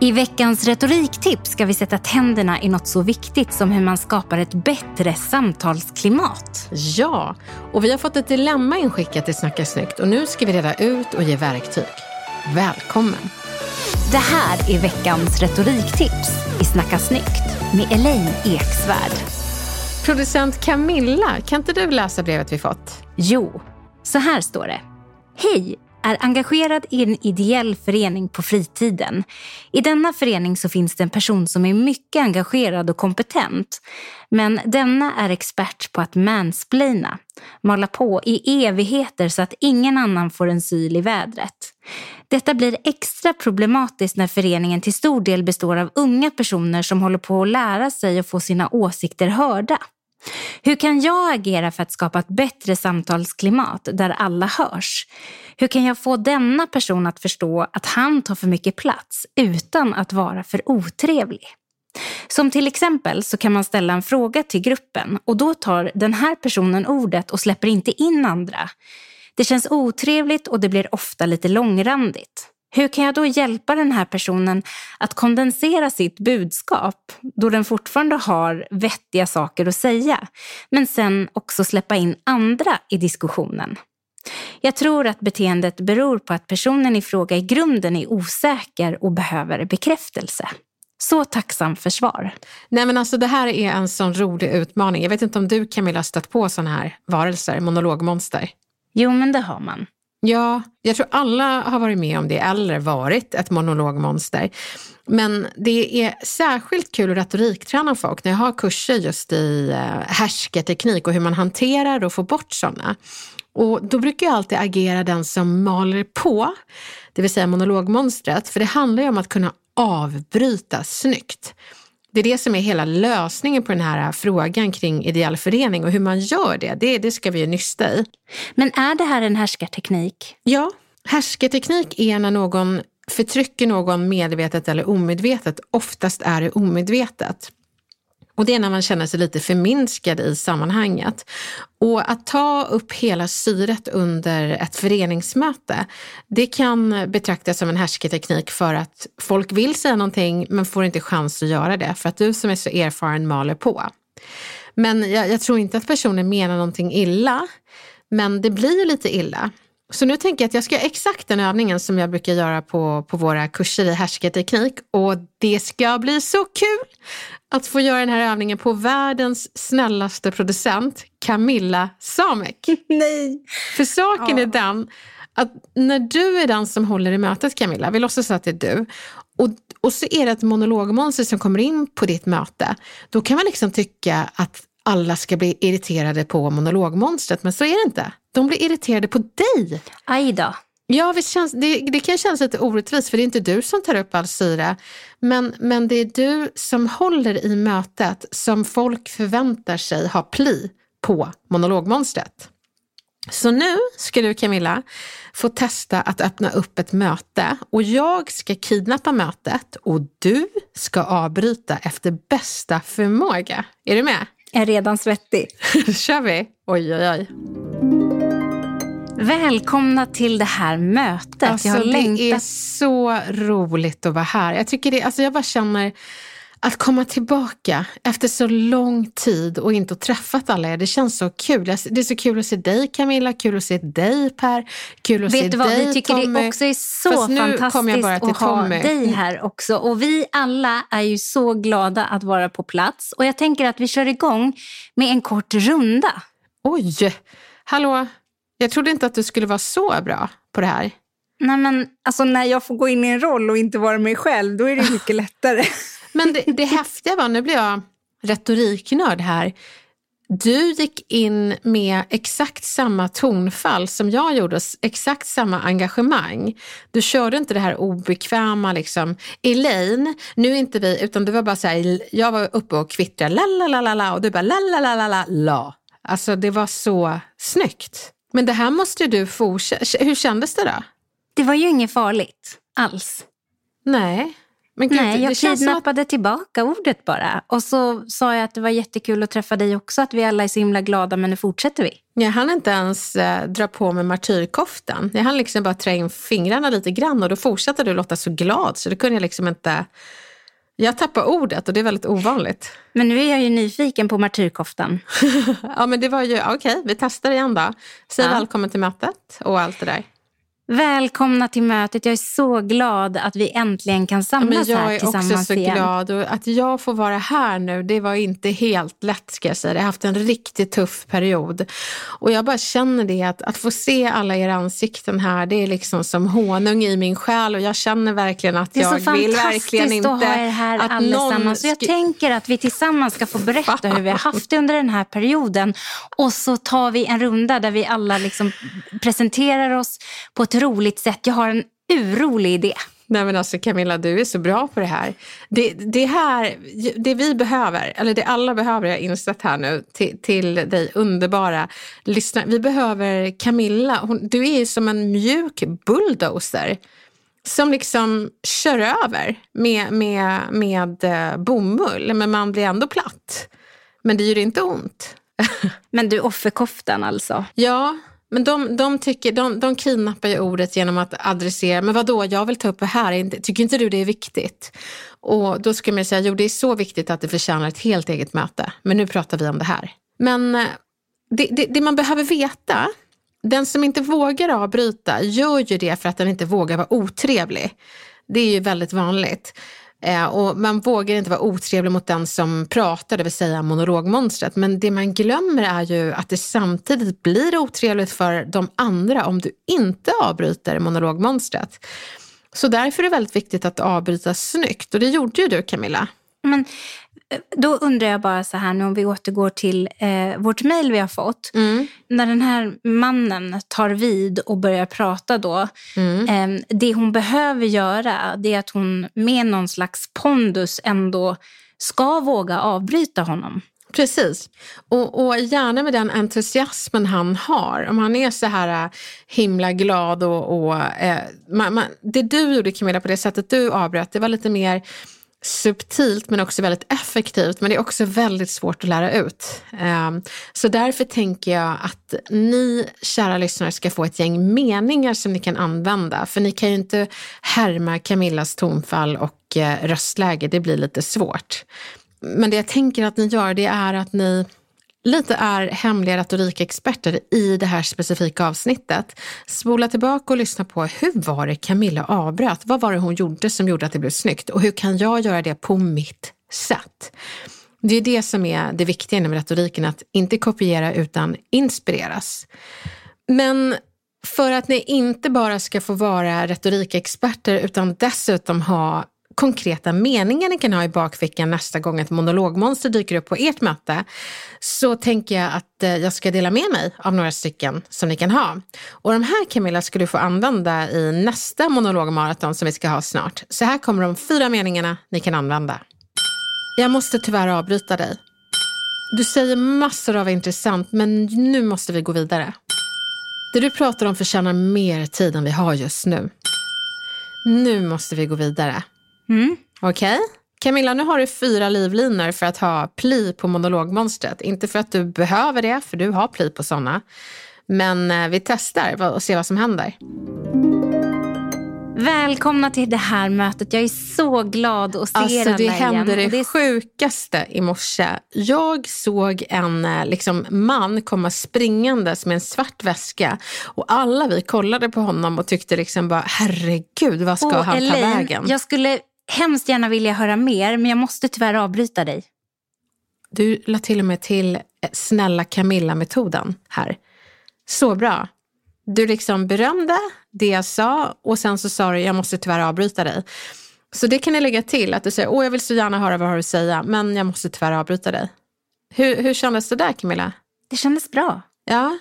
I veckans retoriktips ska vi sätta tänderna i något så viktigt som hur man skapar ett bättre samtalsklimat. Ja, och vi har fått ett dilemma inskickat till Snacka snyggt och nu ska vi reda ut och ge verktyg. Välkommen! Det här är veckans retoriktips i Snacka snyggt med Elaine Eksvärd. Producent Camilla, kan inte du läsa brevet vi fått? Jo, så här står det. Hej! Är engagerad i en ideell förening på fritiden. I denna förening så finns det en person som är mycket engagerad och kompetent. Men denna är expert på att mansplaina, mala på i evigheter så att ingen annan får en syl i vädret. Detta blir extra problematiskt när föreningen till stor del består av unga personer som håller på att lära sig och få sina åsikter hörda. Hur kan jag agera för att skapa ett bättre samtalsklimat där alla hörs? Hur kan jag få denna person att förstå att han tar för mycket plats utan att vara för otrevlig? Som till exempel så kan man ställa en fråga till gruppen och då tar den här personen ordet och släpper inte in andra. Det känns otrevligt och det blir ofta lite långrandigt. Hur kan jag då hjälpa den här personen att kondensera sitt budskap då den fortfarande har vettiga saker att säga, men sen också släppa in andra i diskussionen? Jag tror att beteendet beror på att personen i fråga i grunden är osäker och behöver bekräftelse. Så tacksam för svar. Nej men alltså det här är en sån rolig utmaning. Jag vet inte om du Camilla har stött på sådana här varelser, monologmonster? Jo men det har man. Ja, jag tror alla har varit med om det eller varit ett monologmonster. Men det är särskilt kul att retorikträna folk när jag har kurser just i eh, härskarteknik och hur man hanterar och får bort sådana. Och då brukar jag alltid agera den som maler på, det vill säga monologmonstret, för det handlar ju om att kunna avbryta snyggt. Det är det som är hela lösningen på den här frågan kring ideell förening och hur man gör det, det, det ska vi ju nysta i. Men är det här en härskarteknik? Ja, härskarteknik är när någon förtrycker någon medvetet eller omedvetet. Oftast är det omedvetet. Och det är när man känner sig lite förminskad i sammanhanget. Och att ta upp hela syret under ett föreningsmöte, det kan betraktas som en härsketeknik för att folk vill säga någonting men får inte chans att göra det för att du som är så erfaren maler på. Men jag, jag tror inte att personen menar någonting illa, men det blir ju lite illa. Så nu tänker jag att jag ska göra exakt den övningen som jag brukar göra på, på våra kurser i härskarteknik och det ska bli så kul att få göra den här övningen på världens snällaste producent, Camilla Samek. Nej! För saken Ja. är den att när du är den som håller i mötet Camilla, vi låtsas att det är du, och, och så är det ett monologmonster som kommer in på ditt möte, då kan man liksom tycka att alla ska bli irriterade på monologmonstret, men så är det inte. De blir irriterade på dig. Aj då. Ja, visst känns, det, det kan kännas lite orättvist för det är inte du som tar upp all syre. Men, men det är du som håller i mötet som folk förväntar sig ha pli på monologmonstret. Så nu ska du Camilla få testa att öppna upp ett möte och jag ska kidnappa mötet och du ska avbryta efter bästa förmåga. Är du med? Är redan svettig. Kör vi! Oj, oj, oj. Välkomna till det här mötet. Alltså, jag har det är längtat. så roligt att vara här. Jag, tycker det, alltså, jag bara känner att komma tillbaka efter så lång tid och inte träffat alla er. Det känns så kul. Det är så kul att se dig Camilla, kul att se dig Per, kul att Vet se du vad, dig vi tycker Tommy. det också är så Fast fantastiskt bara till att ha Tommy. dig här också. Och vi alla är ju så glada att vara på plats. Och jag tänker att vi kör igång med en kort runda. Oj, hallå. Jag trodde inte att du skulle vara så bra på det här. Nej men alltså när jag får gå in i en roll och inte vara mig själv, då är det mycket lättare. Men det, det häftiga var, nu blir jag retoriknörd här. Du gick in med exakt samma tonfall som jag gjorde, exakt samma engagemang. Du körde inte det här obekväma liksom, Elaine, nu är inte vi, utan du var bara så här, jag var uppe och kvittrade, la la la la och du bara la la la la la. Alltså det var så snyggt. Men det här måste du fortsätta, hur kändes det då? Det var ju inget farligt alls. Nej. Men gud, Nej, jag som att kidnappade tillbaka ordet bara. Och så sa jag att det var jättekul att träffa dig också, att vi alla är så himla glada, men nu fortsätter vi. Jag hann inte ens eh, dra på mig martyrkoftan. Jag hann liksom bara trä in fingrarna lite grann och då fortsatte du låta så glad så det kunde jag liksom inte... Jag tappade ordet och det är väldigt ovanligt. Men nu är jag ju nyfiken på martyrkoftan. ja men det var ju, okej vi testar igen då. Säg Ja. välkommen till mötet och allt det där. Välkomna till mötet. Jag är så glad att vi äntligen kan Ja, samlas men jag här är tillsammans också så igen. glad och att jag får vara här nu, det var inte helt lätt ska jag säga. Jag har haft en riktigt tuff period. Och jag bara känner det att, att få se alla era ansikten här, det är liksom som honung i min själ och jag känner verkligen att Det är jag så vill fantastiskt verkligen inte att ha er här allesammans. någon Så jag tänker att vi tillsammans ska få berätta hur vi har haft det under den här perioden. Och så tar vi en runda där vi alla liksom presenterar oss på ett roligt sätt. Jag har en urrolig idé. Nej men alltså Camilla, du är så bra på det här. Det, det här, det vi behöver, eller det alla behöver, jag har insett här nu, till, till dig underbara lyssnare. Vi behöver Camilla, hon, du är som en mjuk bulldozer. Som liksom kör över med, med, med eh, bomull, men man blir ändå platt. Men det gör inte ont. Men du, offerkoftan alltså. Ja, men de, de, tycker, de, de kidnappar ju ordet genom att adressera, men vadå, jag vill ta upp det här, tycker inte du det är viktigt? Och då ska man säga, jo det är så viktigt att det förtjänar ett helt eget möte, men nu pratar vi om det här. Men eh, det, det, det man behöver veta, den som inte vågar avbryta gör ju det för att den inte vågar vara otrevlig. Det är ju väldigt vanligt. Eh, och man vågar inte vara otrevlig mot den som pratar, det vill säga monologmonstret. Men det man glömmer är ju att det samtidigt blir otrevligt för de andra om du inte avbryter monologmonstret. Så därför är det väldigt viktigt att avbryta snyggt. Och det gjorde ju du Camilla. Men då undrar jag bara så här nu om vi återgår till eh, vårt mejl vi har fått. När den här mannen tar vid och börjar prata då. Eh, det hon behöver göra det är att hon med någon slags pondus ändå ska våga avbryta honom. Precis. Och, och gärna med den entusiasmen han har. Om han är så här äh, himla glad och... och eh, man, man, det du gjorde Camilla på det sättet du avbröt, det var lite mer subtilt men också väldigt effektivt. Men det är också väldigt svårt att lära ut. Ehm, så därför tänker jag att ni kära lyssnare ska få ett gäng meningar som ni kan använda. För ni kan ju inte härma Camillas tonfall och eh, röstläge, det blir lite svårt. Men det jag tänker att ni gör det är att ni lite är hemliga retorikexperter i det här specifika avsnittet. Spola tillbaka och lyssna på hur var det Camilla avbröt? Vad var det hon gjorde som gjorde att det blev snyggt? Och hur kan jag göra det på mitt sätt? Det är det som är det viktiga inom retoriken, att inte kopiera utan inspireras. Men för att ni inte bara ska få vara retorikexperter utan dessutom ha konkreta meningar ni kan ha i bakfickan nästa gång ett monologmonster dyker upp på ert möte så tänker jag att eh, jag ska dela med mig av några stycken som ni kan ha. Och de här Camilla ska du få använda i nästa monologmaraton som vi ska ha snart. Så här kommer de fyra meningarna ni kan använda. Jag måste tyvärr avbryta dig. Du säger massor av intressant men nu måste vi gå vidare. Det du pratar om förtjänar mer tid än vi har just nu. Nu måste vi gå vidare. Mm. Okej? Camilla, nu har du fyra livlinor för att ha pli på monologmonstret. Inte för att du behöver det, för du har pli på sådana. Men eh, vi testar och ser vad som händer. Välkomna till det här mötet. Jag är så glad att se alltså, er alla Det hände igen. det, det är... sjukaste i morse. Jag såg en eh, liksom, man komma springandes med en svart väska och alla vi kollade på honom och tyckte liksom bara herregud, vad ska Åh, han Elaine, ta vägen? Jag skulle hemskt gärna vilja höra mer men jag måste tyvärr avbryta dig. Du la till och med till eh, snälla Camilla-metoden här. Så bra. Du liksom berömde det jag sa och sen så sa du jag måste tyvärr avbryta dig. Så det kan ni lägga till, att du säger åh jag vill så gärna höra vad du har att säga men jag måste tyvärr avbryta dig. Hur, hur kändes det där Camilla? Det kändes bra. Ja,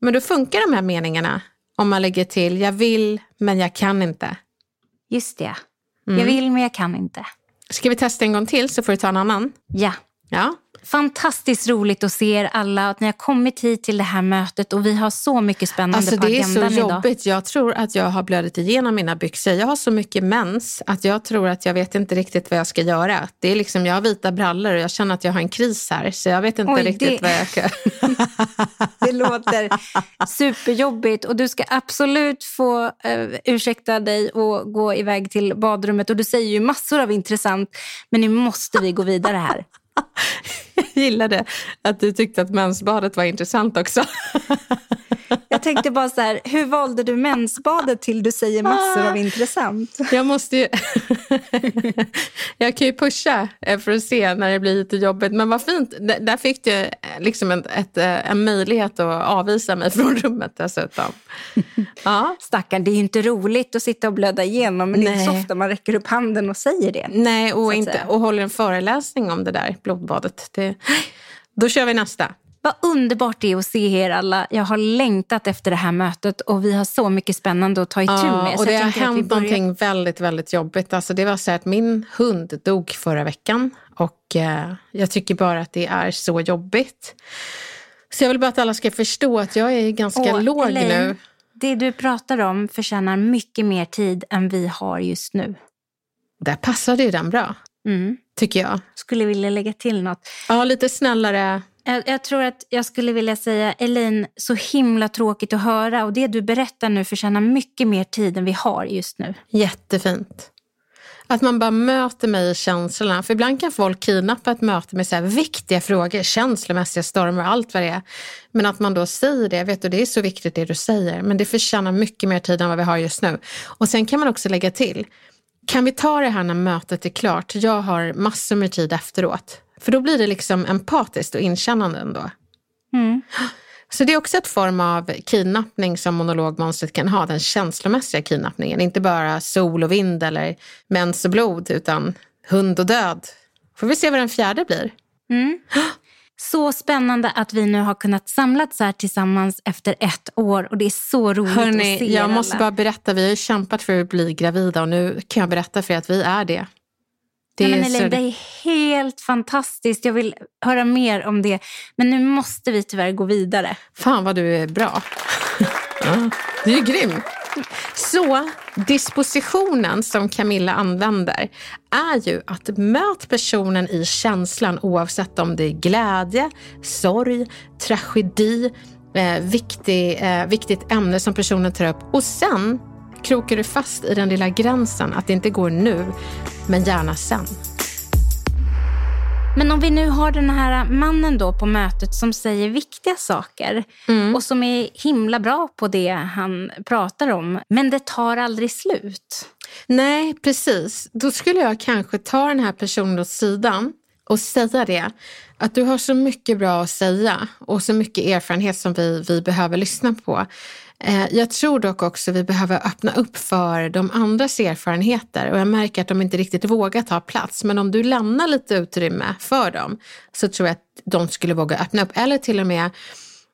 men då funkar de här meningarna om man lägger till jag vill men jag kan inte. Just det. Mm. Jag vill men jag kan inte. Ska vi testa en gång till så får du ta en annan? Ja. Ja. Fantastiskt roligt att se er alla, att ni har kommit hit till det här mötet och vi har så mycket spännande Alltså på det är agendan så idag. jobbigt. Jag tror att jag har blödit igenom mina byxor. Jag har så mycket mens att jag tror att jag vet inte riktigt vad jag ska göra. Det är liksom, jag har vita brallor och jag känner att jag har en kris här. Så jag vet inte Oj, riktigt det- vad jag ska... Det låter superjobbigt och du ska absolut få uh, ursäkta dig och gå iväg till badrummet. Och du säger ju massor av intressant, men nu måste vi gå vidare här. Jag gillade att du tyckte att mensbadet var intressant också. Jag tänkte bara så här, hur valde du mensbadet till du säger massor av intressant? Jag måste ju... jag kan ju pusha eh, för att se när det blir lite jobbigt. Men vad fint, där fick du eh, liksom en, ett, eh, en möjlighet att avvisa mig från rummet dessutom. Ja. Stackarn, det är ju inte roligt att sitta och blöda igenom, men det är inte så Nej. ofta man räcker upp handen och säger det. Nej, och, inte, säga. och håller en föreläsning om det där blodbadet. Det, då kör vi nästa. Vad underbart det är att se er alla. Jag har längtat efter det här mötet och vi har så mycket spännande att ta itu med. Ja, Så och det har hänt börjar- någonting väldigt, väldigt jobbigt. Alltså det var så att min hund dog förra veckan och eh, jag tycker bara att det är så jobbigt. Så jag vill bara att alla ska förstå att jag är ganska Åh, låg Elaine, nu. Det du pratar om förtjänar mycket mer tid än vi har just nu. Där passade ju den bra, Mm. tycker jag. Skulle vilja lägga till något. Ja, lite snällare. Jag, jag tror att jag skulle vilja säga, Elin, så himla tråkigt att höra och det du berättar nu förtjänar mycket mer tid än vi har just nu. Jättefint. Att man bara möter mig i känslorna. För ibland kan folk kidnappa ett möte med så här viktiga frågor, känslomässiga stormar och allt vad det är. Men att man då säger det, vet du, det är så viktigt det du säger. Men det förtjänar mycket mer tid än vad vi har just nu. Och sen kan man också lägga till, kan vi ta det här när mötet är klart? Jag har massor med tid efteråt. För då blir det liksom empatiskt och inkännande ändå. Mm. Så det är också ett form av kidnappning som monologmonstret kan ha, den känslomässiga kidnappningen. Inte bara sol och vind eller mens och blod, utan hund och död. Får vi se vad den fjärde blir. Så spännande att vi nu har kunnat samlas här tillsammans efter ett år och det är så roligt att se Hörni, jag er måste alla. bara berätta, vi har ju kämpat för att bli gravida och nu kan jag berätta för er att vi är det. Det Nej, är men så- Elaine, det är helt fantastiskt. Jag vill höra mer om det. Men nu måste vi tyvärr gå vidare. Fan vad du är bra. Ja, du är grym. Så dispositionen som Camilla använder är ju att möt personen i känslan oavsett om det är glädje, sorg, tragedi, eh, viktig, eh, viktigt ämne som personen tar upp och sen krokar du fast i den lilla gränsen att det inte går nu, men gärna sen. Men om vi nu har den här mannen då på mötet som säger viktiga saker Mm. och som är himla bra på det han pratar om, men det tar aldrig slut. Nej, precis. Då skulle jag kanske ta den här personen åt sidan och säga det. Att du har så mycket bra att säga och så mycket erfarenhet som vi, vi behöver lyssna på. Eh, jag tror dock också vi behöver öppna upp för de andras erfarenheter och jag märker att de inte riktigt vågar ta plats. Men om du lämnar lite utrymme för dem så tror jag att de skulle våga öppna upp. Eller till och med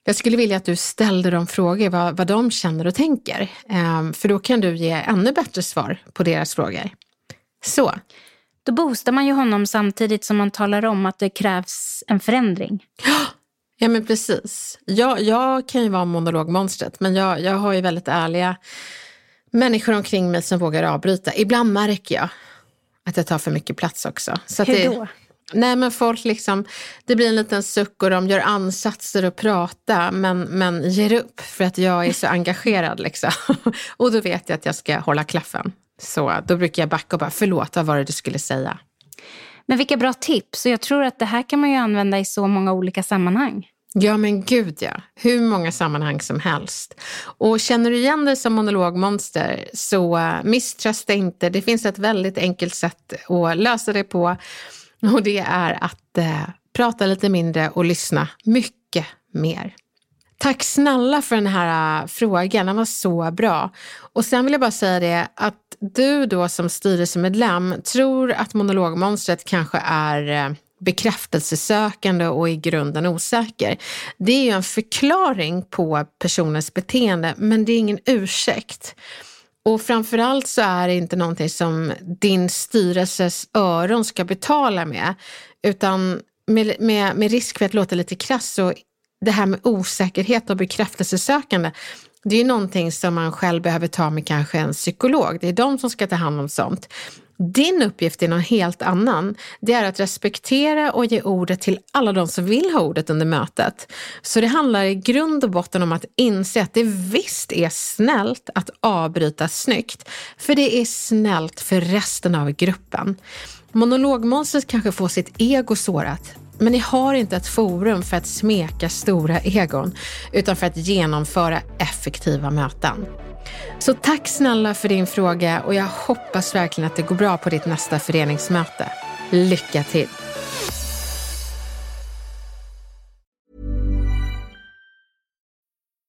jag skulle vilja att du ställde dem frågor vad, vad de känner och tänker. Ehm, för då kan du ge ännu bättre svar på deras frågor. Så, Då boostar man ju honom samtidigt som man talar om att det krävs en förändring. ja men precis. Jag, jag kan ju vara monologmonstret men jag, jag har ju väldigt ärliga människor omkring mig som vågar avbryta. Ibland märker jag att jag tar för mycket plats också. Så Hur det, då? Nej men folk liksom, det blir en liten suck och de gör ansatser att prata men, men ger upp för att jag är så engagerad liksom. Och då vet jag att jag ska hålla klaffen. Så då brukar jag backa och bara, förlåt, vad var det du skulle säga? Men vilka bra tips. Och jag tror att det här kan man ju använda i så många olika sammanhang. Ja men gud ja, hur många sammanhang som helst. Och känner du igen dig som monologmonster så eh, misströsta inte. Det finns ett väldigt enkelt sätt att lösa det på och det är att eh, prata lite mindre och lyssna mycket mer. Tack snälla för den här uh, frågan, den var så bra. Och sen vill jag bara säga det att du då som styrelsemedlem tror att monologmonstret kanske är äh, bekräftelsesökande och i grunden osäker. Det är ju en förklaring på personens beteende men det är ingen ursäkt. Och framförallt så är det inte någonting som din styrelses öron ska betala med utan med, med, med risk för att låta lite krass så det här med osäkerhet och bekräftelsesökande det är någonting som man själv behöver ta med kanske en psykolog. Det är de som ska ta hand om sånt. Din uppgift är någon helt annan. Det är att respektera och ge ordet till alla de som vill ha ordet under mötet. Så det handlar i grund och botten om att inse att det visst är snällt att avbryta snyggt. För det är snällt för resten av gruppen. Monologmonstret kanske får sitt ego sårat. Men ni har inte ett forum för att smeka stora egon, utan för att genomföra effektiva möten. Så tack snälla för din fråga och jag hoppas verkligen att det går bra på ditt nästa föreningsmöte. Lycka till!